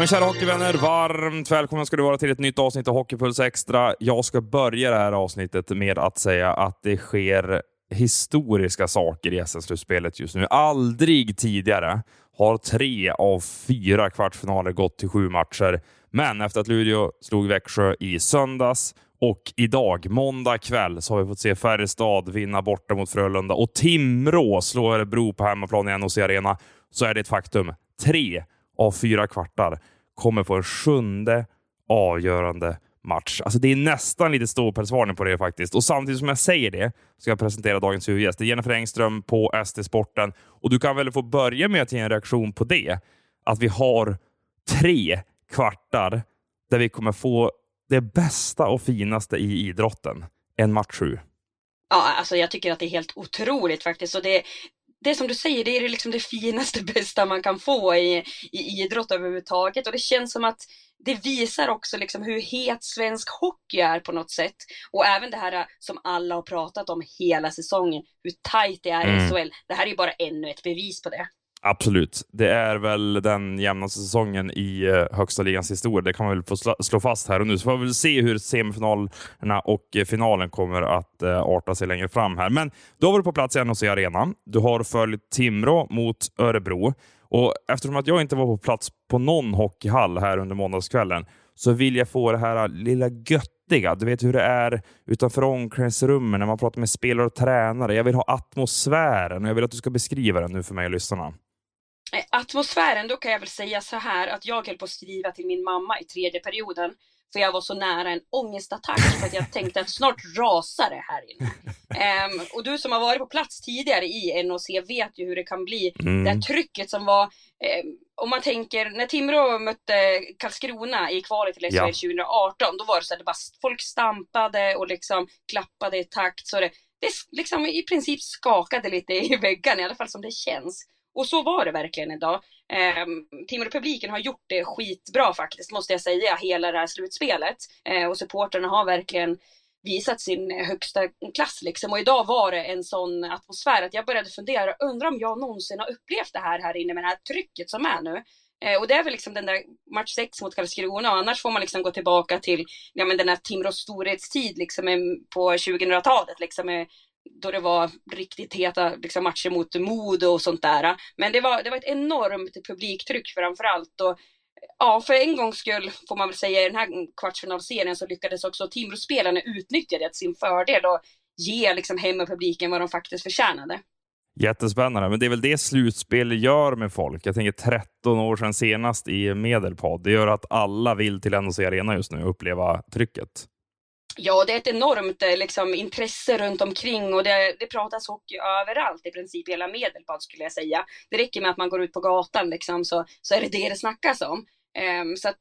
Men kära hockeyvänner, varmt välkomna ska du vara till ett nytt avsnitt av Hockeypuls Extra. Jag ska börja det här avsnittet med att säga att det sker historiska saker i SM-slutspelet just nu. Aldrig tidigare har tre av fyra kvartsfinaler gått till sju matcher. Men efter att Luleå slog Växjö i söndags och idag, måndag kväll, så har vi fått se Färjestad vinna borta mot Frölunda och Timrå slå Örebro på hemmaplan i NHC Arena. Så är det ett faktum. Tre av fyra kvartar kommer få en sjunde avgörande match. Alltså det är nästan lite ståpälsvarning på det faktiskt. Och samtidigt som jag säger det ska jag presentera dagens huvudgäst. Det är Jennifer Engström på ST Sporten. Och du kan väl få börja med att ge en reaktion på det. Att vi har tre kvartar där vi kommer få det bästa och finaste i idrotten. En match sju. Ja, alltså jag tycker att det är helt otroligt faktiskt. Och det, det som du säger, det är liksom det finaste, bästa man kan få i, i idrott överhuvudtaget. Och det känns som att det visar också liksom hur het svensk hockey är på något sätt. Och även det här som alla har pratat om hela säsongen, hur tajt det är i mm. SHL. Det här är ju bara ännu ett bevis på det. Absolut. Det är väl den jämnaste säsongen i eh, högsta ligans historia. Det kan man väl få slå fast här och nu. Så får vi väl se hur semifinalerna och eh, finalen kommer att eh, arta sig längre fram här. Men du har varit på plats i NHC Arena. Du har följt Timrå mot Örebro. Och eftersom att jag inte var på plats på någon hockeyhall här under måndagskvällen så vill jag få det här lilla göttiga. Du vet hur det är utanför omklädningsrummen när man pratar med spelare och tränare. Jag vill ha atmosfären och jag vill att du ska beskriva den nu för mig och lyssnarna. Atmosfären, då kan jag väl säga så här att jag höll på att skriva till min mamma i tredje perioden för jag var så nära en ångestattack för att jag tänkte att snart rasar det här inne. Um, och du som har varit på plats tidigare i NOC vet ju hur det kan bli. Mm. Det här trycket som var, um, om man tänker när Timrå mötte Karlskrona i kvalet till SHL ja. 2018, då var det så att det bara, folk stampade och liksom klappade i takt så det, det liksom i princip skakade lite i väggarna, i alla fall som det känns. Och så var det verkligen idag. Eh, Timrå-publiken har gjort det skitbra faktiskt, måste jag säga, hela det här slutspelet. Eh, och supporterna har verkligen visat sin högsta klass liksom. Och idag var det en sån atmosfär att jag började fundera, undrar om jag någonsin har upplevt det här här inne med det här trycket som är nu. Eh, och det är väl liksom den där match 6 mot Karlskrona och annars får man liksom gå tillbaka till ja, men den här Timrås storhetstid liksom eh, på 2000-talet liksom med då det var riktigt heta liksom, matcher mot Modo och sånt där. Men det var, det var ett enormt publiktryck framför allt. Och, ja, för en gångs skull får man väl säga i den här kvartsfinalserien så lyckades också Timrå-spelarna utnyttja det till sin fördel och ge liksom, hemmapubliken vad de faktiskt förtjänade. Jättespännande, men det är väl det slutspel gör med folk. Jag tänker 13 år sedan senast i Medelpad. Det gör att alla vill till NHC Arena just nu och uppleva trycket. Ja, det är ett enormt eh, liksom, intresse runt omkring och det, det pratas hockey överallt, i princip hela Medelpad skulle jag säga. Det räcker med att man går ut på gatan liksom, så, så är det det det snackas om. Um, så att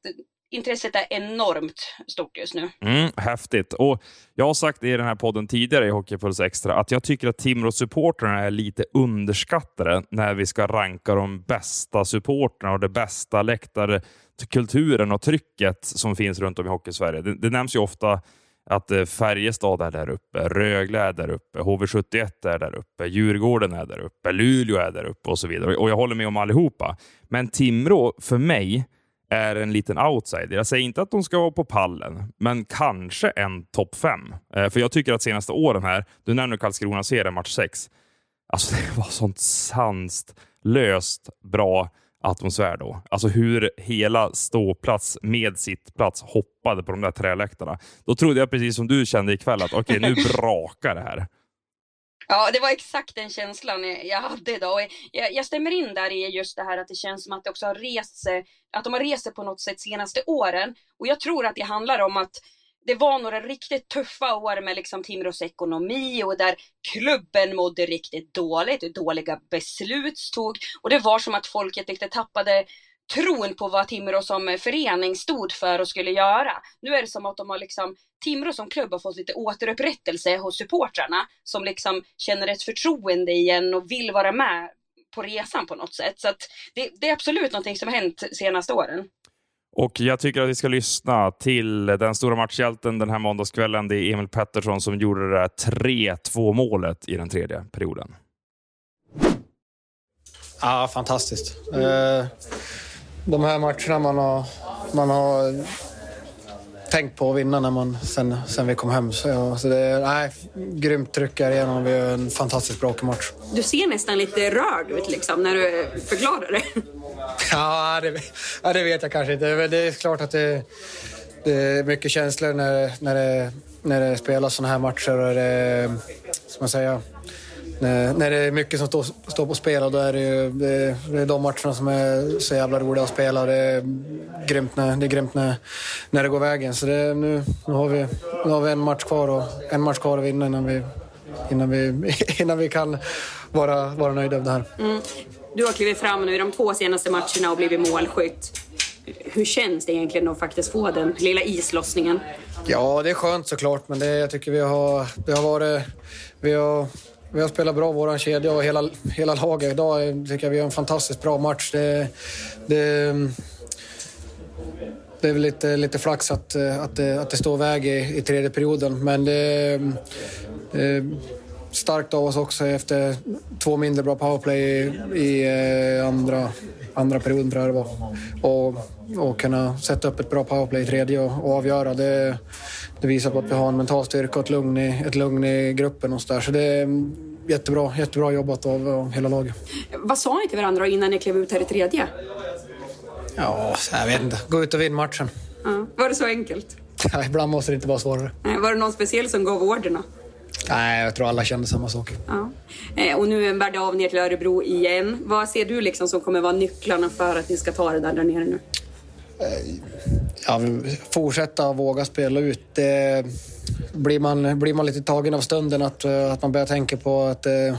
intresset är enormt stort just nu. Mm, häftigt. Och jag har sagt i den här podden tidigare i Hockeypuls Extra att jag tycker att Timrå-supportrarna är lite underskattade när vi ska ranka de bästa supportrarna och det bästa läktarkulturen och trycket som finns runt om i Hockeysverige. Det, det nämns ju ofta att eh, Färjestad är där uppe, Rögle är där uppe, HV71 är där uppe, Djurgården är där uppe, Luleå är där uppe och så vidare. Och jag håller med om allihopa. Men Timrå, för mig, är en liten outsider. Jag säger inte att de ska vara på pallen, men kanske en topp fem. Eh, för jag tycker att senaste åren här, du nämner Karlskrona-serien, match 6, alltså det var sånt sanslöst bra atmosfär då. Alltså hur hela ståplats med sittplats hoppade på de där träläktarna. Då trodde jag precis som du kände ikväll att okej, okay, nu brakar det här. Ja, det var exakt den känslan jag hade idag. Jag, jag stämmer in där i just det här att det känns som att det också har rest sig, att de har rest sig på något sätt senaste åren. Och jag tror att det handlar om att det var några riktigt tuffa år med liksom Timrås ekonomi och där klubben mådde riktigt dåligt, dåliga beslut tog och det var som att folket lite tappade tron på vad Timrå som förening stod för och skulle göra. Nu är det som att de har liksom, Timrå som klubb har fått lite återupprättelse hos supportrarna som liksom känner ett förtroende igen och vill vara med på resan på något sätt. Så det, det, är absolut någonting som har hänt senaste åren. Och Jag tycker att vi ska lyssna till den stora matchhjälten den här måndagskvällen. Det är Emil Pettersson som gjorde det där 3-2 målet i den tredje perioden. Ja, fantastiskt. Eh, de här matcherna man har, man har tänkt på att vinna när man, sen, sen vi kom hem. Så, ja, så det är nej, grymt tryck här igenom. Vi har en fantastiskt bra match. Du ser nästan lite rörd ut liksom, när du förklarar det. Ja, det, ja, det vet jag kanske inte. Men det är klart att det, det är mycket känslor när, när, det, när det spelas sådana här matcher. Och det, ska man säga, när, när det är mycket som står, står på spel och då är det, ju, det, det, är de matcherna som är så jävla roliga att spela. Det är grymt när det, är grymt när, när det går vägen. Så det, nu, nu, har vi, nu har vi en match kvar och en match kvar att vinna innan vi, innan vi, innan vi kan vara, vara nöjda med det här. Mm. Du har klivit fram nu i de två senaste matcherna och blivit målskytt. Hur känns det egentligen att faktiskt få den lilla islossningen? Ja, det är skönt såklart, men det, jag tycker vi har, det har varit... Vi har, vi har spelat bra, vår kedja och hela, hela laget. Idag tycker jag vi har en fantastiskt bra match. Det, det, det är väl lite, lite flax att, att, det, att det står väg i, i tredje perioden, men det, det starkt av oss också efter två mindre bra powerplay i, i eh, andra, andra perioden tror jag det var. Och, och kunna sätta upp ett bra powerplay i tredje och, och avgöra. Det, det visar på att vi har en mental styrka och ett lugn i, ett lugn i gruppen och så där. Så det jättebra, jättebra jobbat av, av hela laget. Vad sa ni till varandra innan ni klev ut här i tredje? Ja, jag vet inte. Gå ut och vinn matchen. Ja, var det så enkelt? Ja, ibland måste det inte vara svårare. Var det någon speciell som gav orderna? Nej, jag tror alla kände samma sak. Ja. Eh, och nu bär det av ner till Örebro igen. Vad ser du liksom som kommer vara nycklarna för att ni ska ta det där, där nere nu? Eh, ja, fortsätta våga spela ut. Det blir, man, blir man lite tagen av stunden att, eh, att man börjar tänka på att, eh,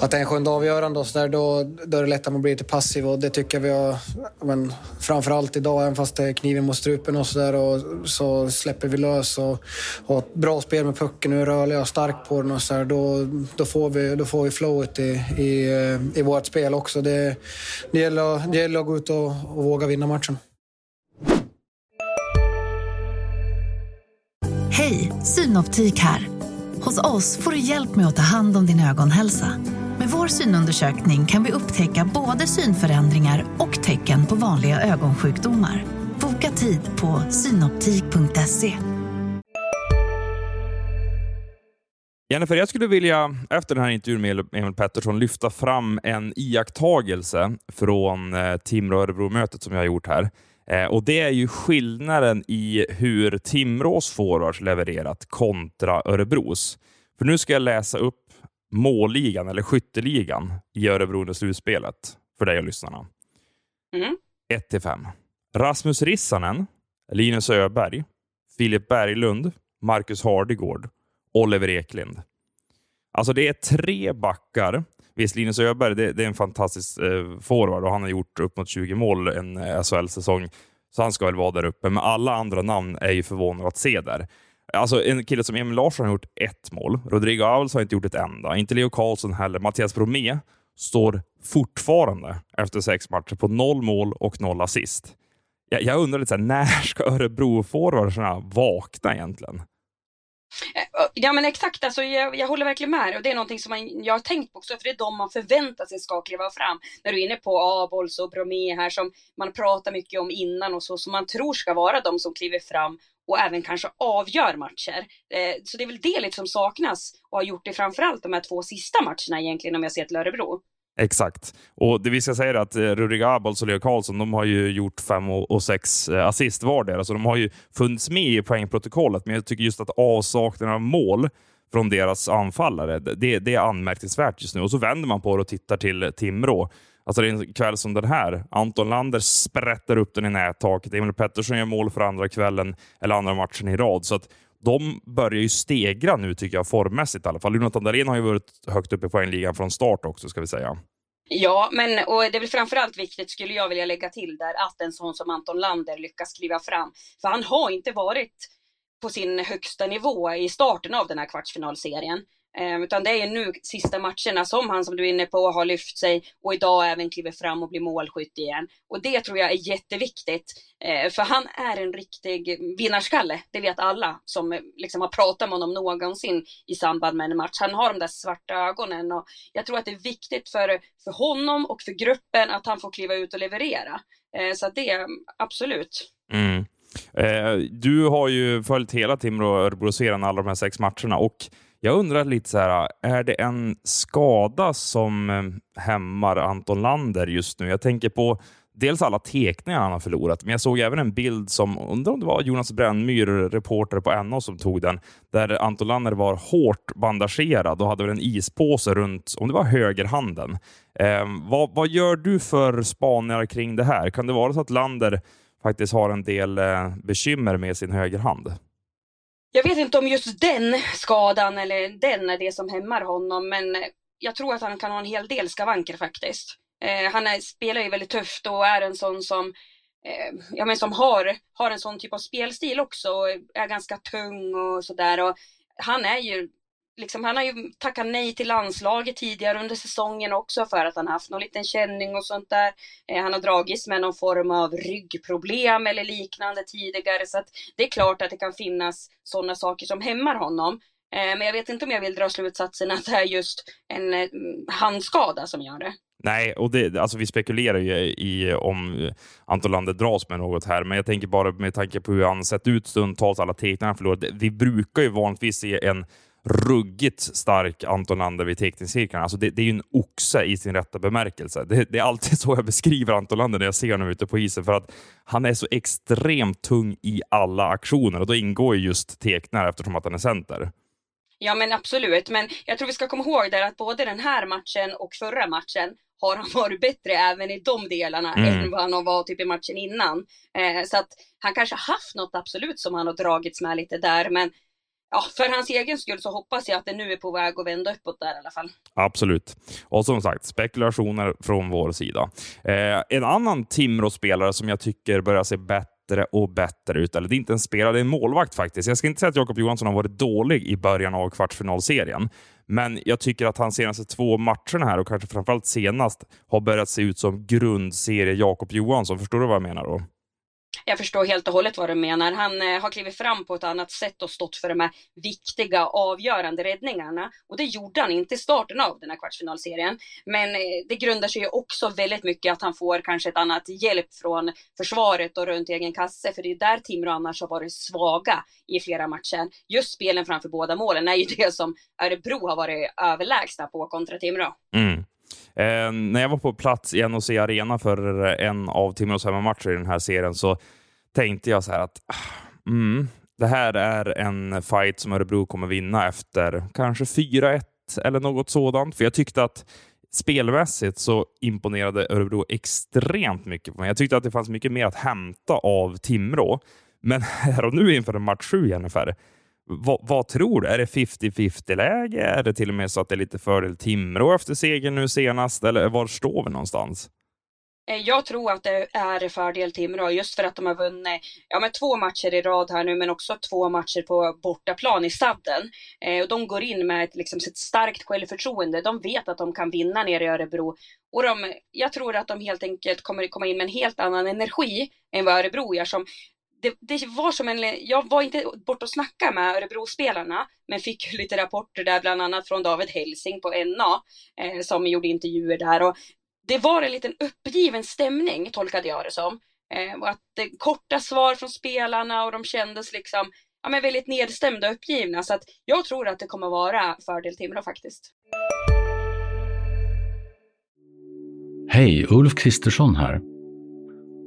att det är en sjunde avgörande och så där, då, då är det lätt att man blir lite passiv och det tycker jag vi har, men framförallt idag, även fast det är kniven mot strupen och så där, så släpper vi lös och har ett bra spel med pucken nu är rörliga och stark på den och så där, då, då, får vi, då får vi flowet i, i, eh, i vårt spel också. Det, det, gäller, det gäller att gå ut och, och våga vinna matchen. Hej, Synoptik här. Hos oss får du hjälp med att ta hand om din ögonhälsa. Med vår synundersökning kan vi upptäcka både synförändringar och tecken på vanliga ögonsjukdomar. Boka tid på synoptik.se. Jennifer, jag skulle vilja efter den här intervjun med Emil Pettersson lyfta fram en iakttagelse från eh, Timrå-Örebro-mötet som jag har gjort här. Eh, och Det är ju skillnaden i hur Timrås forwards levererat kontra Örebros. För nu ska jag läsa upp målligan, eller skytteligan, i Örebro under slutspelet för dig och lyssnarna. Mm. 1-5. Rasmus Rissanen, Linus Öberg, Filip Berglund, Marcus Hardegård, Oliver Eklind. Alltså det är tre backar Visst, Linus Öberg det, det är en fantastisk eh, forward och han har gjort upp mot 20 mål en eh, SHL-säsong, så han ska väl vara där uppe. Men alla andra namn är ju förvånade att se där. Alltså En kille som Emil Larsson har gjort ett mål. Rodrigo Alves har inte gjort ett enda. Inte Leo Karlsson heller. Mattias Bromé står fortfarande efter sex matcher på noll mål och noll assist. Jag, jag undrar lite så här, när ska Örebro-forwardsarna vakna egentligen? Eh, ja men exakt, alltså, jag, jag håller verkligen med och det är någonting som man, jag har tänkt på också, för det är de man förväntar sig ska kliva fram. När du är inne på Abols och Bromé här som man pratar mycket om innan och så, som man tror ska vara de som kliver fram och även kanske avgör matcher. Eh, så det är väl det som saknas och har gjort det framförallt de här två sista matcherna egentligen om jag ser till Örebro. Exakt. Och det vi ska säga är att eh, Abols och Leo Karlsson de har ju gjort fem och sex eh, assist vardera, så alltså, de har ju funnits med i poängprotokollet. Men jag tycker just att avsaknaden av mål från deras anfallare, det, det är anmärkningsvärt just nu. Och så vänder man på det och tittar till eh, Timrå. Alltså det är en kväll som den här. Anton Lander sprättar upp den i nättaket. Emil Pettersson gör mål för andra kvällen, eller andra matchen i rad. Så att de börjar ju stegra nu, tycker jag, formmässigt i alla fall. Jonathan Dahlén har ju varit högt upp i poängligan från start också, ska vi säga. Ja, men och det är väl framförallt viktigt, skulle jag vilja lägga till där, att en sån som Anton Lander lyckas kliva fram. För han har inte varit på sin högsta nivå i starten av den här kvartsfinalserien. Ehm, utan det är nu sista matcherna som han, som du är inne på, har lyft sig och idag även kliver fram och blir målskytt igen. Och det tror jag är jätteviktigt. Eh, för han är en riktig vinnarskalle, det vet alla som eh, liksom har pratat med honom någonsin i samband med en match. Han har de där svarta ögonen och jag tror att det är viktigt för, för honom och för gruppen att han får kliva ut och leverera. Eh, så det, absolut. Mm. Eh, du har ju följt hela Timrå och Örebro-serien, alla de här sex matcherna. Och jag undrar lite så här, är det en skada som eh, hämmar Anton Lander just nu? Jag tänker på dels alla teckningar han har förlorat, men jag såg även en bild som, undrar om det var Jonas Brännmyr, reporter på NO, som tog den, där Anton Lander var hårt bandagerad och hade en ispåse runt, om det var högerhanden. Eh, vad, vad gör du för spaningar kring det här? Kan det vara så att Lander faktiskt har en del eh, bekymmer med sin högerhand? Jag vet inte om just den skadan eller den är det som hämmar honom, men jag tror att han kan ha en hel del skavanker faktiskt. Eh, han är, spelar ju väldigt tufft och är en sån som, eh, ja, men som har, har en sån typ av spelstil också och är ganska tung och sådär. Han är ju liksom, han har ju tackat nej till landslaget tidigare under säsongen också för att han haft någon liten känning och sånt där. Eh, han har dragits med någon form av ryggproblem eller liknande tidigare så att det är klart att det kan finnas sådana saker som hämmar honom. Eh, men jag vet inte om jag vill dra slutsatsen att det är just en eh, handskada som gör det. Nej, och det, alltså vi spekulerar ju i om Anton Lander dras med något här, men jag tänker bara med tanke på hur han sett ut stundtals, alla teckningar han förlorat. Vi brukar ju vanligtvis se en ruggigt stark Anton Lander vid teckningscirklarna. Alltså det, det, är ju en oxe i sin rätta bemärkelse. Det, det, är alltid så jag beskriver Anton Lander när jag ser honom ute på isen, för att han är så extremt tung i alla aktioner och då ingår ju just tecknar eftersom att han är center. Ja men absolut, men jag tror vi ska komma ihåg där att både den här matchen och förra matchen har han varit bättre även i de delarna mm. än vad han var typ i matchen innan. Eh, så att han kanske haft något absolut som han har dragits med lite där, men ja, för hans egen skull så hoppas jag att det nu är på väg att vända uppåt där i alla fall. Absolut. Och som sagt, spekulationer från vår sida. Eh, en annan Timrå-spelare som jag tycker börjar se bättre och bättre ut, eller det är inte en spelare, det är en målvakt faktiskt. Jag ska inte säga att Jakob Johansson har varit dålig i början av kvartsfinalserien, men jag tycker att hans senaste två matcherna här, och kanske framförallt senast, har börjat se ut som grundserie Jakob Johansson. Förstår du vad jag menar då? Jag förstår helt och hållet vad du menar. Han eh, har klivit fram på ett annat sätt och stått för de här viktiga avgörande räddningarna. Och det gjorde han inte i starten av den här kvartsfinalserien. Men eh, det grundar sig ju också väldigt mycket att han får kanske ett annat hjälp från försvaret och runt egen kasse. För det är där Timrå annars har varit svaga i flera matcher. Just spelen framför båda målen är ju det som Örebro har varit överlägsna på kontra Timrå. Mm. Eh, när jag var på plats i NOC Arena för eh, en av Timrås hemmamatcher i den här serien så tänkte jag så här att ah, mm, det här är en fight som Örebro kommer vinna efter kanske 4-1 eller något sådant. För jag tyckte att spelmässigt så imponerade Örebro extremt mycket på mig. Jag tyckte att det fanns mycket mer att hämta av Timrå. Men här och nu inför en match 7, Jennifer, vad, vad, tror du? Är det 50-50 läge? Är det till och med så att det är lite fördel Timrå efter segern nu senast? Eller var står vi någonstans? Eh, jag tror att det är fördel Timrå just för att de har vunnit ja, med två matcher i rad här nu men också två matcher på bortaplan i sadden. Eh, och de går in med ett, liksom, ett starkt självförtroende. De vet att de kan vinna nere i Örebro. Och de, jag tror att de helt enkelt kommer komma in med en helt annan energi än vad Örebro gör som det, det, var som en, jag var inte borta och snackade med Örebro-spelarna, men fick lite rapporter där, bland annat från David Helsing på NA, eh, som gjorde intervjuer där. Och det var en liten uppgiven stämning, tolkade jag det som. Eh, och att det, korta svar från spelarna och de kändes liksom ja, men väldigt nedstämda och uppgivna. Så att jag tror att det kommer vara fördel Timrå faktiskt. Hej, Ulf Kristersson här.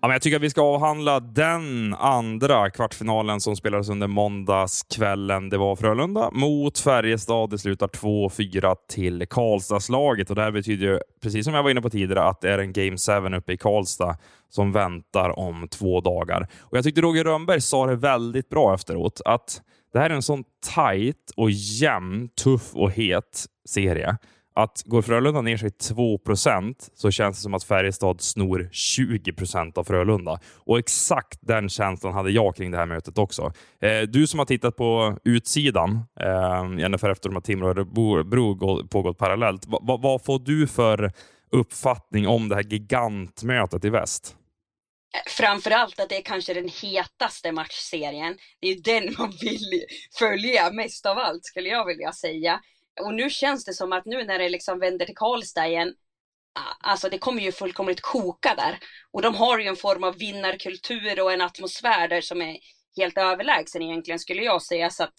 Ja, men jag tycker att vi ska avhandla den andra kvartsfinalen som spelades under måndagskvällen. Det var Frölunda mot Färjestad. Det slutar 2-4 till Karlstadslaget. Och det här betyder ju, precis som jag var inne på tidigare, att det är en Game 7 uppe i Karlstad som väntar om två dagar. Och Jag tyckte Roger Rönnberg sa det väldigt bra efteråt, att det här är en sån tight och jämn, tuff och het serie att går Frölunda ner sig 2% så känns det som att Färjestad snor 20% av Frölunda. Och exakt den känslan hade jag kring det här mötet också. Eh, du som har tittat på utsidan, eh, ungefär efter de att Timrå och Örebro pågått parallellt. Va, vad får du för uppfattning om det här gigantmötet i väst? Framförallt att det är kanske den hetaste matchserien. Det är ju den man vill följa mest av allt skulle jag vilja säga. Och nu känns det som att nu när det liksom vänder till Karlstad igen, alltså det kommer ju fullkomligt koka där. Och de har ju en form av vinnarkultur och en atmosfär där som är helt överlägsen egentligen skulle jag säga. Så att,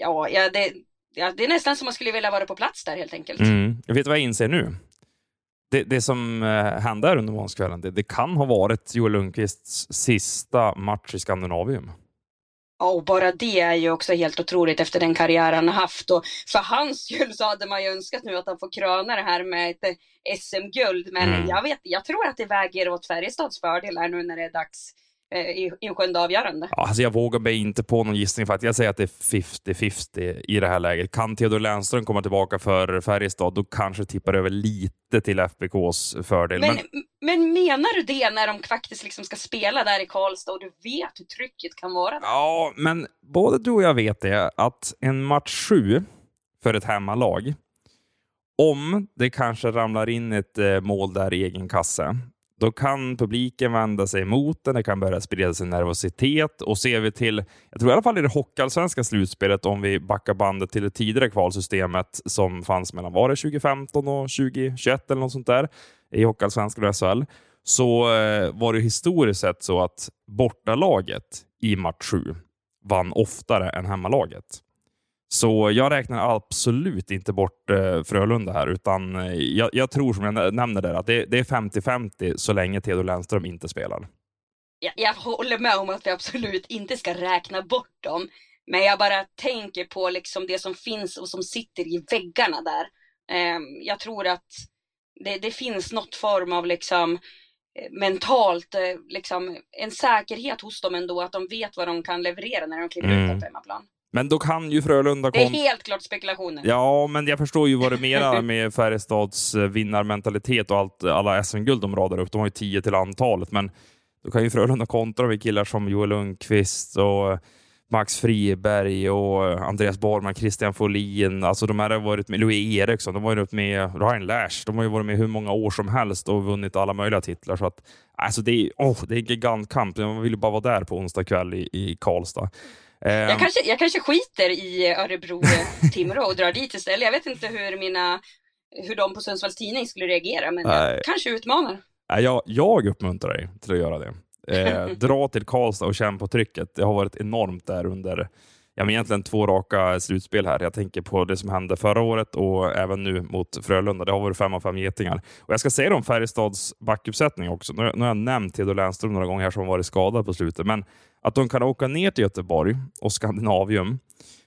ja, ja, det, ja, det är nästan som man skulle vilja vara på plats där helt enkelt. Mm. Jag vet vad jag inser nu. Det, det som eh, hände under måndagskvällen, det, det kan ha varit Joel Lundqvists sista match i Skandinavium. Och bara det är ju också helt otroligt efter den karriär han har haft. Och för hans skull så hade man ju önskat nu att han får kröna det här med ett SM-guld. Men mm. jag, vet, jag tror att det väger åt Färjestads fördel här nu när det är dags Eh, i, i en sjunde avgörande. Ja, alltså jag vågar mig inte på någon gissning för att jag säger att det är 50-50 i det här läget. Kan Theodor Lennström komma tillbaka för Färjestad, då kanske tippar över lite till FBKs fördel. Men, men... men menar du det när de faktiskt liksom ska spela där i Karlstad och du vet hur trycket kan vara? Där? Ja, men både du och jag vet det att en match sju för ett hemmalag, om det kanske ramlar in ett eh, mål där i egen kasse, då kan publiken vända sig emot den, det kan börja sprida sig nervositet och ser vi till, jag tror i alla fall i det hockeyallsvenska slutspelet, om vi backar bandet till det tidigare kvalsystemet som fanns mellan var det 2015 och 2021 eller något sånt där i hockeyallsvenskan och SHL, så eh, var det historiskt sett så att bortalaget i match 7 vann oftare än hemmalaget. Så jag räknar absolut inte bort eh, Frölunda här, utan eh, jag, jag, tror som jag nämnde där att det, det är 50-50 så länge Theodor Lennström inte spelar. Jag, jag håller med om att vi absolut inte ska räkna bort dem. Men jag bara tänker på liksom det som finns och som sitter i väggarna där. Eh, jag tror att det, det, finns något form av liksom eh, mentalt, eh, liksom en säkerhet hos dem ändå, att de vet vad de kan leverera när de kliver mm. ut på hemmaplan. Men då kan ju Frölunda... Kom... Det är helt klart spekulationer. Ja, men jag förstår ju vad du menar med Färjestads eh, vinnarmentalitet och allt, alla SM-guld de radar upp. De har ju tio till antalet, men då kan ju Frölunda kontra med killar som Joel Lundqvist och Max Friberg och Andreas Borgman, Christian Folin. Alltså de här har varit med, Louis Eriksson, de har varit med Ryan Lash. De har ju varit med hur många år som helst och vunnit alla möjliga titlar. Så att, alltså det, är, oh, det är en gigantkamp. Man vill ju bara vara där på onsdag kväll i, i Karlstad. Jag, ehm. kanske, jag kanske skiter i Örebro-Timrå och drar dit istället. Jag vet inte hur, mina, hur de på Sundsvalls Tidning skulle reagera, men jag kanske utmanar. Jag, jag uppmuntrar dig till att göra det. Eh, dra till Karlstad och känn på trycket. Det har varit enormt där under ja, men egentligen två raka slutspel här. Jag tänker på det som hände förra året och även nu mot Frölunda. Det har varit fem av fem getingar. Och jag ska säga om Färjestads backuppsättning också. Nu, nu har jag nämnt Theodor Lennström några gånger här som varit skadad på slutet, men att de kan åka ner till Göteborg och Skandinavium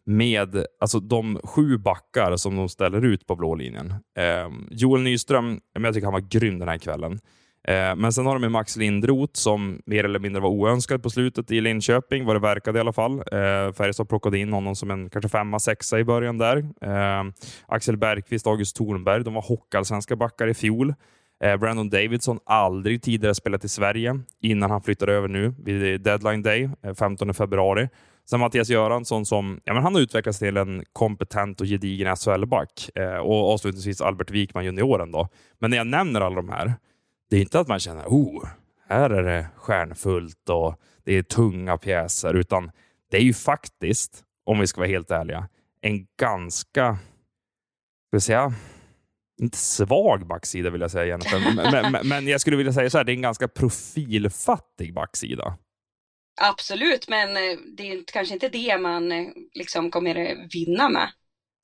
med alltså, de sju backar som de ställer ut på blå linjen. Eh, Joel Nyström, jag tycker han var grym den här kvällen. Eh, men sen har de Max Lindroth som mer eller mindre var oönskad på slutet i Linköping, vad det verkade i alla fall. Eh, Färjestad plockade in honom som en kanske femma, sexa i början där. Eh, Axel Bergqvist, August Thornberg, de var hockeyallsvenska backar i fjol. Eh, Brandon Davidson, aldrig tidigare spelat i Sverige innan han flyttade över nu vid deadline day, eh, 15 februari. Sen Mattias Göransson som ja, men han har utvecklats till en kompetent och gedigen SHL-back. Eh, och avslutningsvis Albert Wikman, junioren. Då. Men när jag nämner alla de här, det är inte att man känner oh, här är det stjärnfullt och det är tunga pjäser, utan det är ju faktiskt, om vi ska vara helt ärliga, en ganska, ska vi säga, inte svag backsida vill jag säga, Jennifer. men, men, men, jag skulle vilja säga så här, det är en ganska profilfattig backsida. Absolut, men eh, det är kanske inte det man eh, liksom kommer vinna med.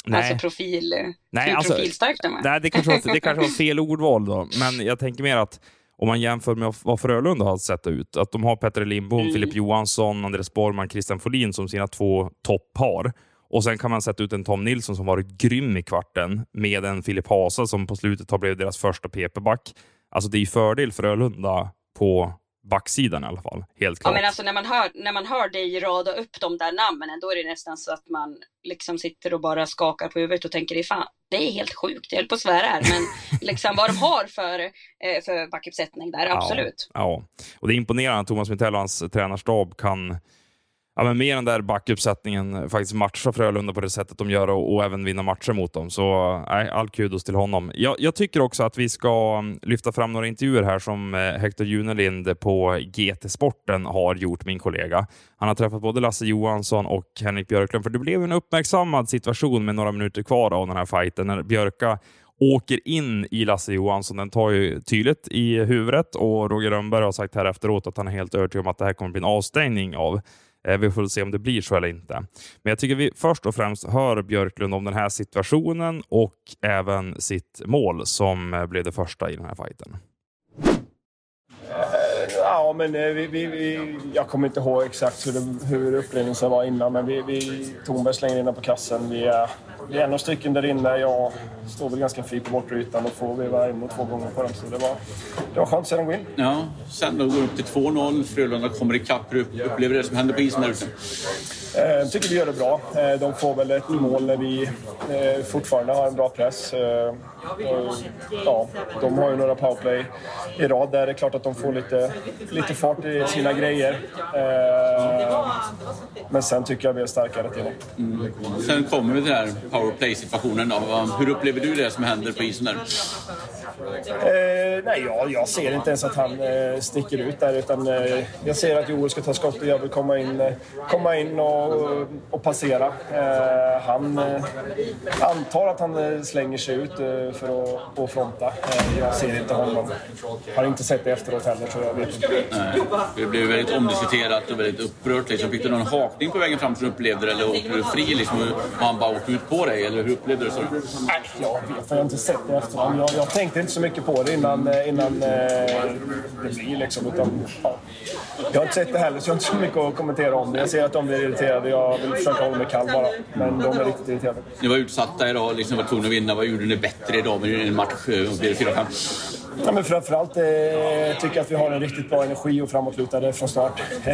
Nej. Alltså profil, nej, alltså, profilstarkt. Nej, det kanske, var, det kanske var fel ordval då, men jag tänker mer att om man jämför med vad Frölunda har sett ut. Att de har Petter Lindbom, Mm. Filip Johansson, Andres Borgman, Christian Folin som sina två topppar. Och sen kan man sätta ut en Tom Nilsson som varit grym i kvarten med en Filip Hasa som på slutet har blivit deras första PP-back. Alltså det är fördel för Frölunda på backsidan i alla fall. Helt Ja, klart. men alltså när man, hör, när man hör dig rada upp de där namnen, då är det nästan så att man liksom sitter och bara skakar på huvudet och tänker, fan, det är helt sjukt, jag höll på att svära här, men liksom vad de har för, eh, för backuppsättning där, absolut. Ja, ja. och det är imponerande att Thomas Mitell och hans tränarstab kan ja, men med den där backuppsättningen eh, faktiskt matcha Frölunda på det sättet de gör och, och även vinna matcher mot dem. Så nej, all kudos till honom. Jag, jag tycker också att vi ska mm, lyfta fram några intervjuer här som eh, Hector Junelind på GT Sporten har gjort, min kollega. Han har träffat både Lasse Johansson och Henrik Björklund, för det blev en uppmärksammad situation med några minuter kvar av den här fighten när Björka åker in i Lasse Johansson. Den tar ju tydligt i huvudet och Roger Rönnberg har sagt här efteråt att han är helt övertygad om att det här kommer bli en avstängning av. Eh, vi får väl se om det blir så eller inte. Men jag tycker vi först och främst hör Björklund om den här situationen och även sitt mål som eh, blev det första i den här fighten. Ja, men eh, vi, vi, vi, jag kommer inte ihåg exakt hur, det, hur upplevelsen var innan, men vi, vi Tornberg slänger in den på kassen. Vi vi är några stycken där inne. Jag står väl ganska fri på bortre ytan och får veva en och två gånger på den. Så det var, det var skönt dem gå in. Ja, sen då går det upp till 2-0. Frölunda kommer ikapp. Hur upplever du det som händer på isen där ute? Eh, Jag tycker vi gör det bra. Eh, De får väl ett mål när vi eh, fortfarande har en bra press. Och, Ja, de har ju några powerplay i rad där det är klart att de får lite, lite fart i sina grejer. Eh, Men sen tycker jag vi är starkare till dem. Sen kommer vi till den här powerplay-situationen. Hur upplever du det som händer på isen där? Eh, nej, jag, jag ser inte ens att han eh, sticker ut där. Utan, eh, jag ser att Joel ska ta skott och jag vill komma in, eh, komma in och, och passera. Eh, han eh, antar att han eh, slänger sig ut eh, för att, att fronta. Eh, jag ser inte honom. Har inte sett det efteråt heller, så jag vet inte. Nej. Det blev väldigt omdiskuterat och väldigt upprört. Liksom. Fick du någon hakning på vägen fram som du upplevde det? Eller åkte du fri liksom, och han bara åkte ut på dig? Eller hur upplevde du det? Nej, jag vet. Jag har inte sett det i efterhand. Jag, jag tänkte inte så mycket på det innan, eh, innan eh, det blir liksom. Utan, ja. Jag har inte sett det heller, så jag har inte så mycket att kommentera om det. Jag ser att de blir irriterade. Jag vill försöka hålla mig kall bara. Men de är riktigt irriterade. Ni var utsatta idag, liksom var tvungna att vinna. Vad gjorde ni bättre idag med en match? eh, Blev det 4-5? Ja, men framförallt eh, tycker jag att vi har en riktigt bra energi och framåtlutade från start. Eh,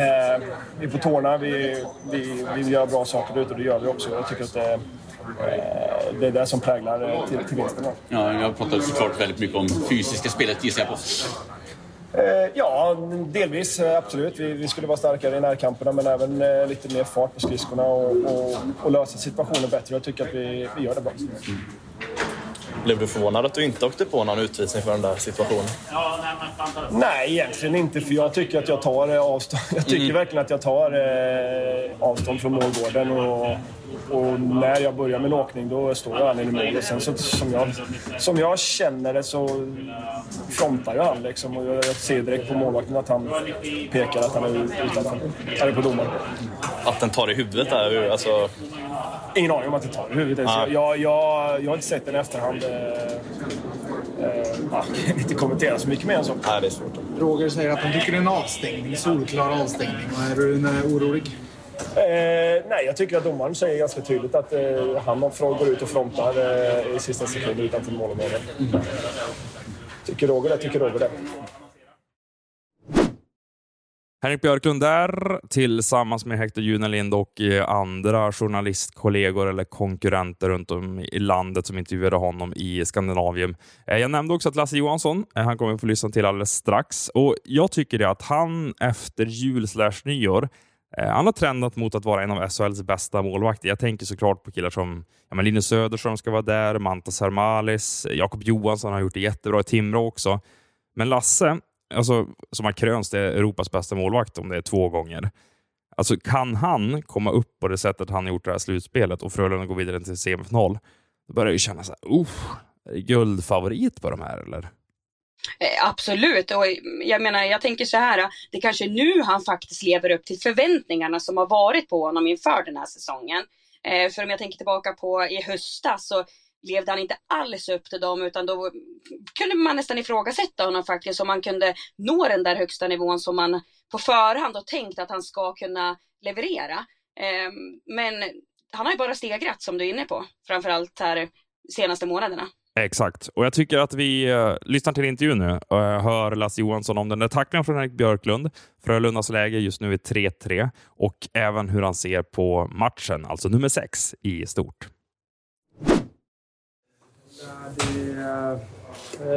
vi är på tårna, vi, vi, vi gör bra saker ute och det gör vi också. Jag tycker att eh, det är det som präglar eh, till, till vinsten. Ja, jag pratade såklart väldigt mycket om fysiska spelet gissar jag på. Eh, ja, delvis eh, absolut. Vi, vi skulle vara starkare i närkamperna men även eh, lite mer fart på skridskorna och, och, och lösa situationen bättre. Jag tycker att vi, vi gör det bra. Blev du förvånad att du inte åkte på någon utvisning för den där situationen? Nej, egentligen inte. För jag tycker att jag tar eh, avstånd. Jag tycker verkligen att jag tar eh, avstånd från målgården. Och, och när jag börjar med en åkning då står jag han i mål. Och sen så, som, jag, som jag känner det så frontar ju han. Liksom. Och jag, jag ser direkt på målvakten att han pekar att han är utanför. Eller på domaren. Att den tar i huvudet där, alltså... Ingen aning om att det tar i huvudet. Ah. Jag, jag, jag, jag har inte sett den i efterhand. Eh, eh, ja, jag kan inte kommentera så mycket mer än så. Nej, det är svårt. Roger säger att han tycker det är en avstängning, solklar avstängning. Är du orolig? Eh, nej, jag tycker att domaren säger ganska tydligt att eh, han och Freud går ut och frontar eh, i sista sekunden utanför målområdet. Tycker Roger det, tycker Roger det. Henrik Björklund där tillsammans med Hector Junelind och eh, andra journalistkollegor eller konkurrenter runt om i landet som intervjuade honom i Skandinavien. Eh, jag nämnde också att Lasse Johansson, eh, han kommer vi få lyssna till alldeles strax. Och Jag tycker det att han efter jul slash nyår Eh, han har trendat mot att vara en av SHLs bästa målvakter. Jag tänker såklart på killar som ja, men Linus Söderström ska vara där, Mantas Hermalis, Jakob Johansson har gjort det jättebra i Timrå också. Men Lasse, alltså, som har krönts till Europas bästa målvakt om det är två gånger. Alltså, kan han komma upp på det sättet han gjort det här slutspelet och Frölunda går vidare till semifinal, då börjar jag ju känna så här, är det guldfavorit på de här eller? Eh, absolut, och jag menar, jag tänker så här, det kanske är nu han faktiskt lever upp till förväntningarna som har varit på honom inför den här säsongen. Eh, för om jag tänker tillbaka på i höstas så levde han inte alls upp till dem utan då kunde man nästan ifrågasätta honom faktiskt om han kunde nå den där högsta nivån som man på förhand har tänkt att han ska kunna leverera. Eh, men han har ju bara stegrat som du är inne på, framförallt här senaste månaderna. Exakt, och jag tycker att vi uh, lyssnar till intervjun nu och uh, hör Lasse Johansson om den där tacklingen från Erik Björklund. Frölundas läge just nu är 3-3 och även hur han ser på matchen, alltså nummer 6 i stort. det är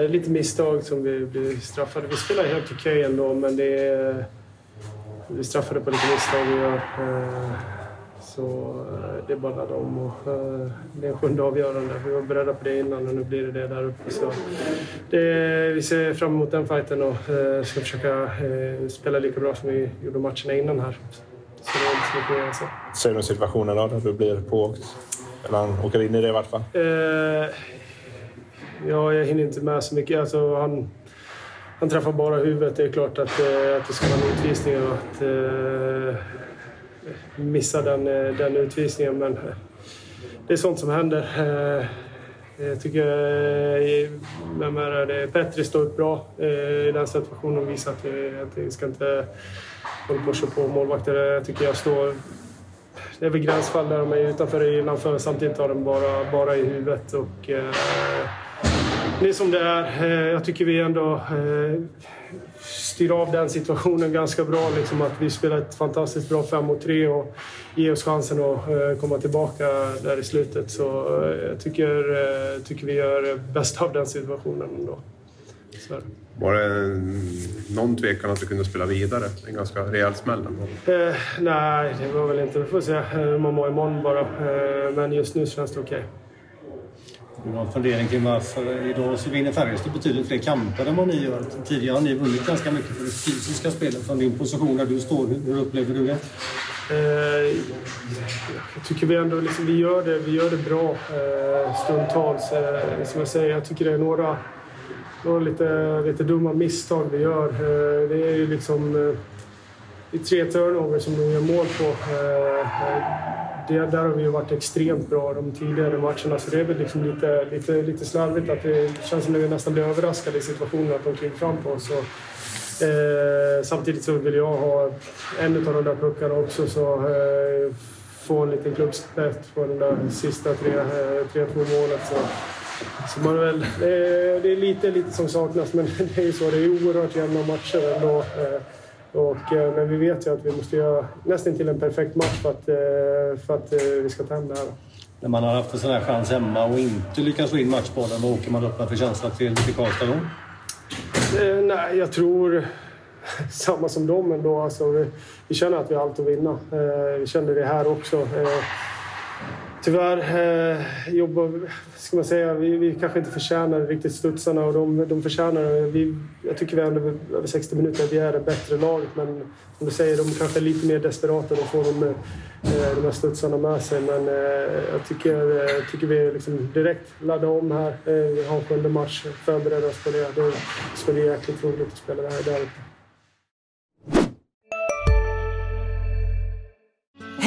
eh, lite misstag som vi blir straffade. Vi spelar helt okej okay ändå, men det är, eh, vi straffade på lite misstag Och. Eh, så eh, det är bara dem och eh, det är en sjunde avgörande. Vi var beredda på det innan och nu blir det det där uppe. Så det, vi ser fram emot den fighten och ska försöka spela lika bra som vi gjorde matcherna innan här. Så det är inte så mycket mer att Ser du situationen då, där du blir pååkt? Eller han åker in i det i vart fall? Ja, jag hinner inte med så mycket. Alltså, han, han träffar bara huvudet. Det är klart att, eh, att det ska vara en utvisning och att missa den, eh, den utvisningen. Men eh, det är sånt som händer. Eh, jag tycker vem är det? Petri står upp bra i den situationen och visar att jag ska inte hålla på och köra på målvakter. Jag tycker jag står... Det är väl gränsfall där de är utanför och innanför. Samtidigt har de bara, bara i huvudet. Och, det är som det är. Jag tycker vi ändå eh, styr av den situationen ganska bra. Liksom att vi spelar ett fantastiskt bra 5 mot 3 och ger oss chansen att eh, komma tillbaka där i slutet. Så jag tycker, tycker vi gör bäst av den situationen ändå. Så. Var det någon tvekan att du kunde spela vidare? En ganska rejäl smäll eh, Nej, det var väl inte. Vi får se hur man mår imorgon bara. Eh, men just nu känns det okej. Okay. Du har en fundering kring varför idag så vinner Färjestad betydligt fler kamper än vad ni gör. Tidigare har ni vunnit ganska mycket för det fysiska spelet. Från din position där du står, hur upplever du det? Eh, jag tycker vi ändå liksom, vi gör det, vi gör det bra eh, stundtals. Eh, som jag säger, jag tycker det är några, några lite, lite dumma misstag vi gör. Eh, det är ju liksom eh, det är tre turnover som de gör mål på. Eh, det, där har vi ju varit extremt bra de tidigare matcherna så det är väl liksom lite, lite, lite slarvigt att det känns som att vi nästan blir överraskade i situationen att de kliver fram på oss. Eh, samtidigt så vill jag ha en av de där puckarna också så eh, få en liten klubbspett på den där sista 3-2-målet. Eh, så, så man väl, det, är, det är lite, lite som saknas men det är ju så. Det är oerhört jämna matcher ändå. Eh, och, eh, men vi vet ju att vi måste göra nästan till en perfekt match för att, eh, för att eh, vi ska ta hem det här. När man har haft en sån här chans hemma och inte lyckas få in matchbollen, vad åker man upp med för känsla till, till Karlstad då? nej, jag tror samma som dem ändå. Alltså, vi, vi känner att vi har allt att vinna. vi känner det här också tyvärr eh, jobbar, ska man säga, vi, vi kanske inte förtjänar riktigt studsarna och de, de förtjänar vi, Jag tycker vi ändå över 60 minuter vi är det bättre laget men som du säger, de kanske är lite mer desperata och får de, eh, de här studsarna med sig. Men eh, jag tycker, eh, tycker vi liksom direkt laddar om här. Eh, vi har en sjunde match, förbereder oss på det. Det ska bli jäkligt roligt att spela det här där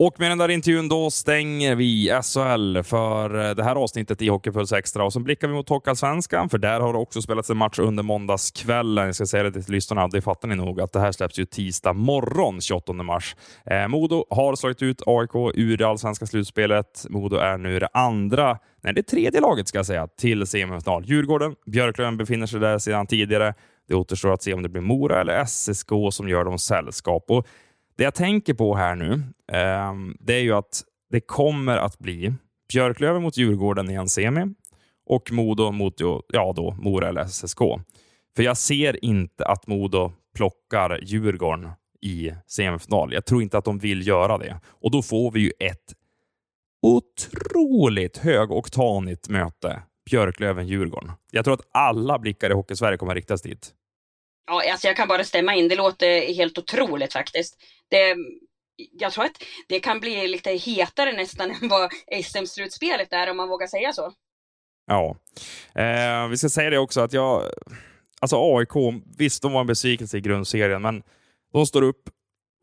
Och med den där intervjun då stänger vi SHL för eh, det här avsnittet i Hockeypuls Extra och så blickar vi mot Hockeyallsvenskan, för där har det också spelats en match under måndagskvällen. Jag ska säga det till lyssnarna, det fattar ni nog, att det här släpps ju tisdag morgon 28 mars. Eh, Modo har slagit ut AIK ur det allsvenska slutspelet. Modo är nu det andra, nej det tredje laget ska jag säga, till semifinal. Djurgården, Björklöven befinner sig där sedan tidigare. Det återstår att se om det blir Mora eller SSK som gör dem sällskap. Och det jag tänker på här nu, eh, det är ju att det kommer att bli Björklöven mot Djurgården i en semi och Modo mot ja, då, Mora eller SSK. För jag ser inte att Modo plockar Djurgården i semifinal. Jag tror inte att de vill göra det. Och då får vi ju ett otroligt högoktanigt möte. Björklöven-Djurgården. Jag tror att alla blickar i Hockeysverige kommer att riktas dit. Ja, alltså jag kan bara stämma in. Det låter helt otroligt faktiskt. Det, eh, jag tror att det kan bli lite hetare nästan än vad SM-slutspelet är, om man vågar säga så. Ja, eh, vi ska säga det också att jag... Alltså AIK, visst de var en besvikelse i grundserien, men de står upp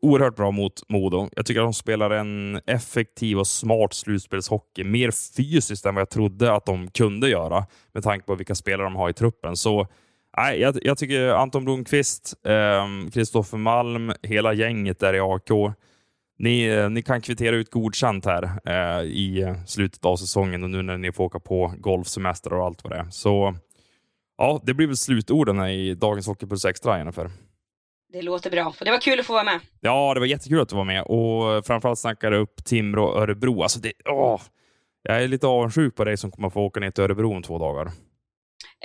oerhört bra mot Modo. Jag tycker att de spelar en effektiv och smart slutspelshockey. Mer fysiskt än vad jag trodde att de kunde göra med tanke på vilka spelare de har i truppen. Så nej, jag, jag tycker Anton Blomqvist, Kristoffer eh, Malm, hela gänget där i AIK. Ni, ni kan kvittera ut godkänt här eh, i slutet av säsongen och nu när ni får åka på golfsemester och allt vad det är. Så ja, det blir väl slutorden i dagens Hockeypuls Extra, Jennifer. Det låter bra. Och det var kul att få vara med. Ja, det var jättekul att du var med och framförallt snackade upp Timrå och Örebro. Alltså det, åh, jag är lite avundsjuk på dig som kommer få åka ner till Örebro om två dagar.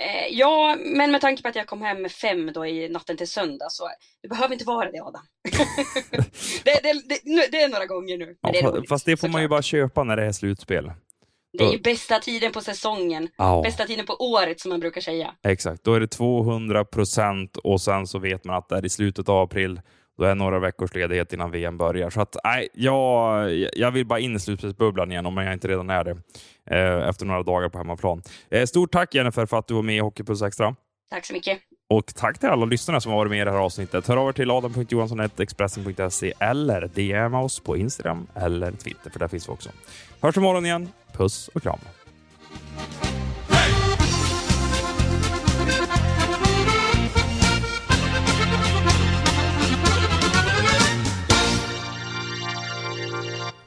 Eh, ja, men med tanke på att jag kom hem fem då i natten till söndag så det behöver inte vara det Adam. det, det, det, det, är några gånger nu. Ja, det roligt, fast det får man ju bara köpa när det är slutspel. Det är ju bästa tiden på säsongen. Ja. Bästa tiden på året som man brukar säga. Exakt, då är det 200 procent och sen så vet man att det är i slutet av april. Då är några veckors ledighet innan VM börjar. Så att, nej, jag, jag vill bara in i slutspelsbubblan igen om jag inte redan är det eh, efter några dagar på hemmaplan. Eh, stort tack Jennifer för att du var med i Hockeypuls Extra. Tack så mycket. Och tack till alla lyssnare som har varit med i det här avsnittet. Hör av er till adam.johansson.expressen.se eller DM oss på Instagram eller Twitter, för där finns vi också. Hörs imorgon igen. Puss och kram.